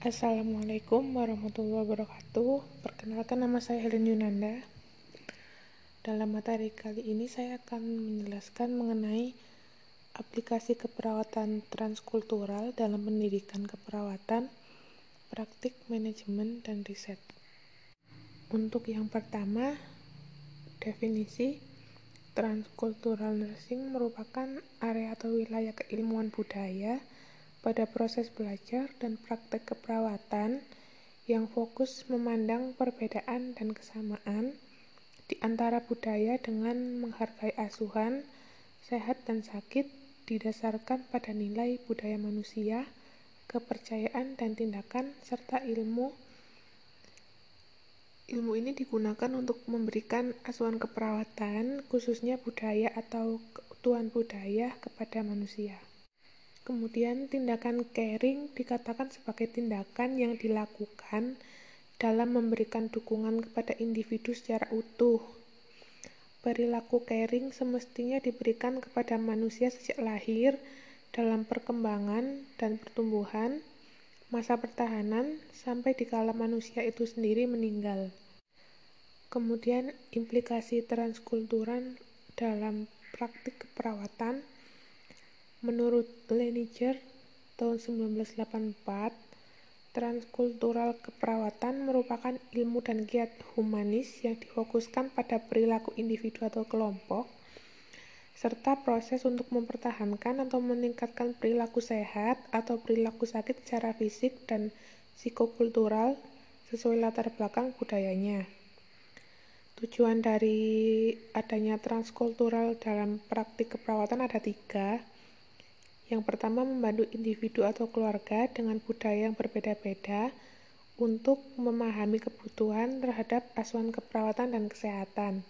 Assalamualaikum warahmatullahi wabarakatuh. Perkenalkan nama saya Helen Yunanda. Dalam materi kali ini saya akan menjelaskan mengenai aplikasi keperawatan transkultural dalam pendidikan keperawatan, praktik manajemen dan riset. Untuk yang pertama, definisi transkultural nursing merupakan area atau wilayah keilmuan budaya pada proses belajar dan praktek keperawatan yang fokus memandang perbedaan dan kesamaan di antara budaya dengan menghargai asuhan, sehat dan sakit didasarkan pada nilai budaya manusia, kepercayaan dan tindakan, serta ilmu. Ilmu ini digunakan untuk memberikan asuhan keperawatan, khususnya budaya atau keutuhan budaya kepada manusia. Kemudian tindakan caring dikatakan sebagai tindakan yang dilakukan dalam memberikan dukungan kepada individu secara utuh. Perilaku caring semestinya diberikan kepada manusia sejak lahir dalam perkembangan dan pertumbuhan, masa pertahanan, sampai dikala manusia itu sendiri meninggal. Kemudian implikasi transkulturan dalam praktik keperawatan Menurut Leniger tahun 1984, transkultural keperawatan merupakan ilmu dan giat humanis yang difokuskan pada perilaku individu atau kelompok, serta proses untuk mempertahankan atau meningkatkan perilaku sehat atau perilaku sakit secara fisik dan psikokultural sesuai latar belakang budayanya. Tujuan dari adanya transkultural dalam praktik keperawatan ada tiga, yang pertama, membantu individu atau keluarga dengan budaya yang berbeda-beda untuk memahami kebutuhan terhadap asuhan keperawatan dan kesehatan.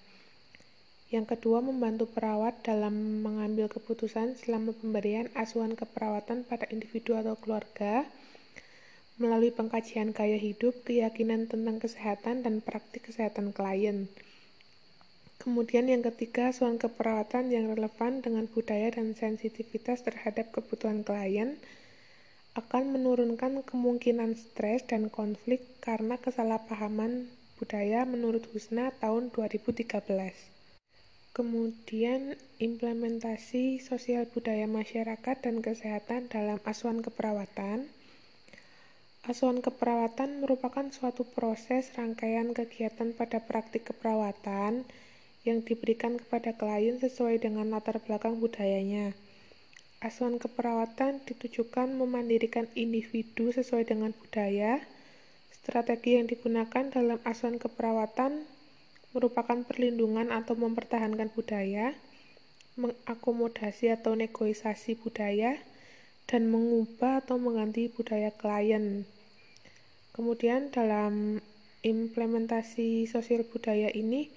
Yang kedua, membantu perawat dalam mengambil keputusan selama pemberian asuhan keperawatan pada individu atau keluarga melalui pengkajian gaya hidup, keyakinan tentang kesehatan, dan praktik kesehatan klien. Kemudian yang ketiga, asuhan keperawatan yang relevan dengan budaya dan sensitivitas terhadap kebutuhan klien akan menurunkan kemungkinan stres dan konflik karena kesalahpahaman budaya menurut Husna tahun 2013. Kemudian implementasi sosial budaya masyarakat dan kesehatan dalam asuhan keperawatan. Asuhan keperawatan merupakan suatu proses rangkaian kegiatan pada praktik keperawatan diberikan kepada klien sesuai dengan latar belakang budayanya. Asuhan keperawatan ditujukan memandirikan individu sesuai dengan budaya. Strategi yang digunakan dalam asuhan keperawatan merupakan perlindungan atau mempertahankan budaya, mengakomodasi atau negosiasi budaya, dan mengubah atau mengganti budaya klien. Kemudian dalam implementasi sosial budaya ini,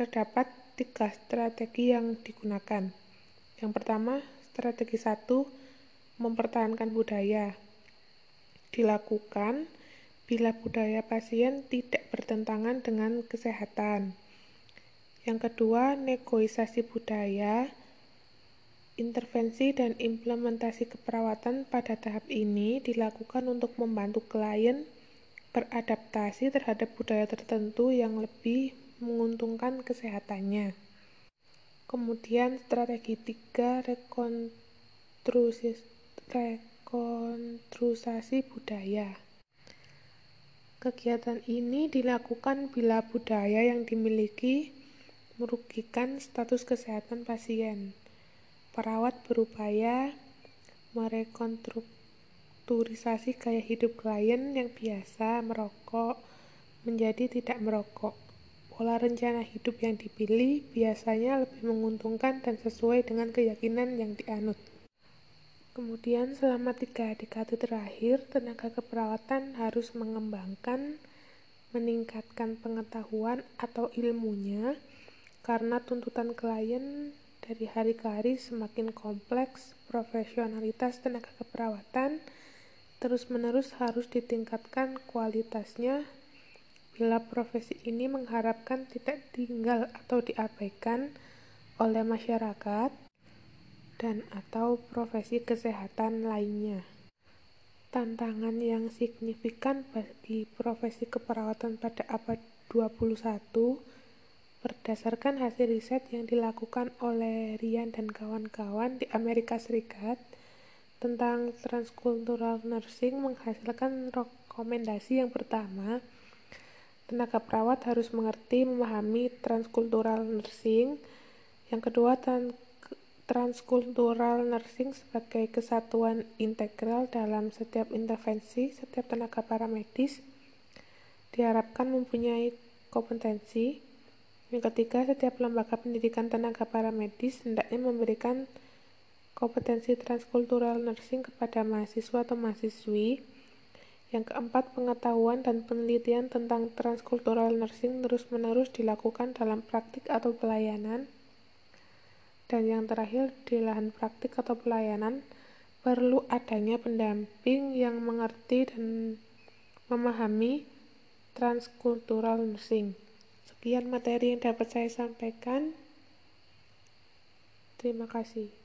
Terdapat tiga strategi yang digunakan. Yang pertama, strategi satu, mempertahankan budaya. Dilakukan bila budaya pasien tidak bertentangan dengan kesehatan. Yang kedua, negosiasi budaya. Intervensi dan implementasi keperawatan pada tahap ini dilakukan untuk membantu klien beradaptasi terhadap budaya tertentu yang lebih menguntungkan kesehatannya. Kemudian strategi tiga rekonstruksi budaya. Kegiatan ini dilakukan bila budaya yang dimiliki merugikan status kesehatan pasien. Perawat berupaya merekonstrukturisasi gaya hidup klien yang biasa merokok menjadi tidak merokok pola rencana hidup yang dipilih biasanya lebih menguntungkan dan sesuai dengan keyakinan yang dianut. Kemudian selama tiga dekade terakhir, tenaga keperawatan harus mengembangkan, meningkatkan pengetahuan atau ilmunya karena tuntutan klien dari hari ke hari semakin kompleks, profesionalitas tenaga keperawatan terus-menerus harus ditingkatkan kualitasnya bila profesi ini mengharapkan tidak tinggal atau diabaikan oleh masyarakat dan atau profesi kesehatan lainnya. tantangan yang signifikan bagi profesi keperawatan pada abad 21 berdasarkan hasil riset yang dilakukan oleh Ryan dan kawan-kawan di Amerika Serikat tentang transkultural nursing menghasilkan rekomendasi yang pertama tenaga perawat harus mengerti memahami transkultural nursing yang kedua transkultural nursing sebagai kesatuan integral dalam setiap intervensi, setiap tenaga paramedis diharapkan mempunyai kompetensi. Yang ketiga, setiap lembaga pendidikan tenaga paramedis hendaknya memberikan kompetensi transkultural nursing kepada mahasiswa atau mahasiswi. Yang keempat, pengetahuan dan penelitian tentang transkultural nursing terus-menerus dilakukan dalam praktik atau pelayanan. Dan yang terakhir, di lahan praktik atau pelayanan, perlu adanya pendamping yang mengerti dan memahami transkultural nursing. Sekian materi yang dapat saya sampaikan. Terima kasih.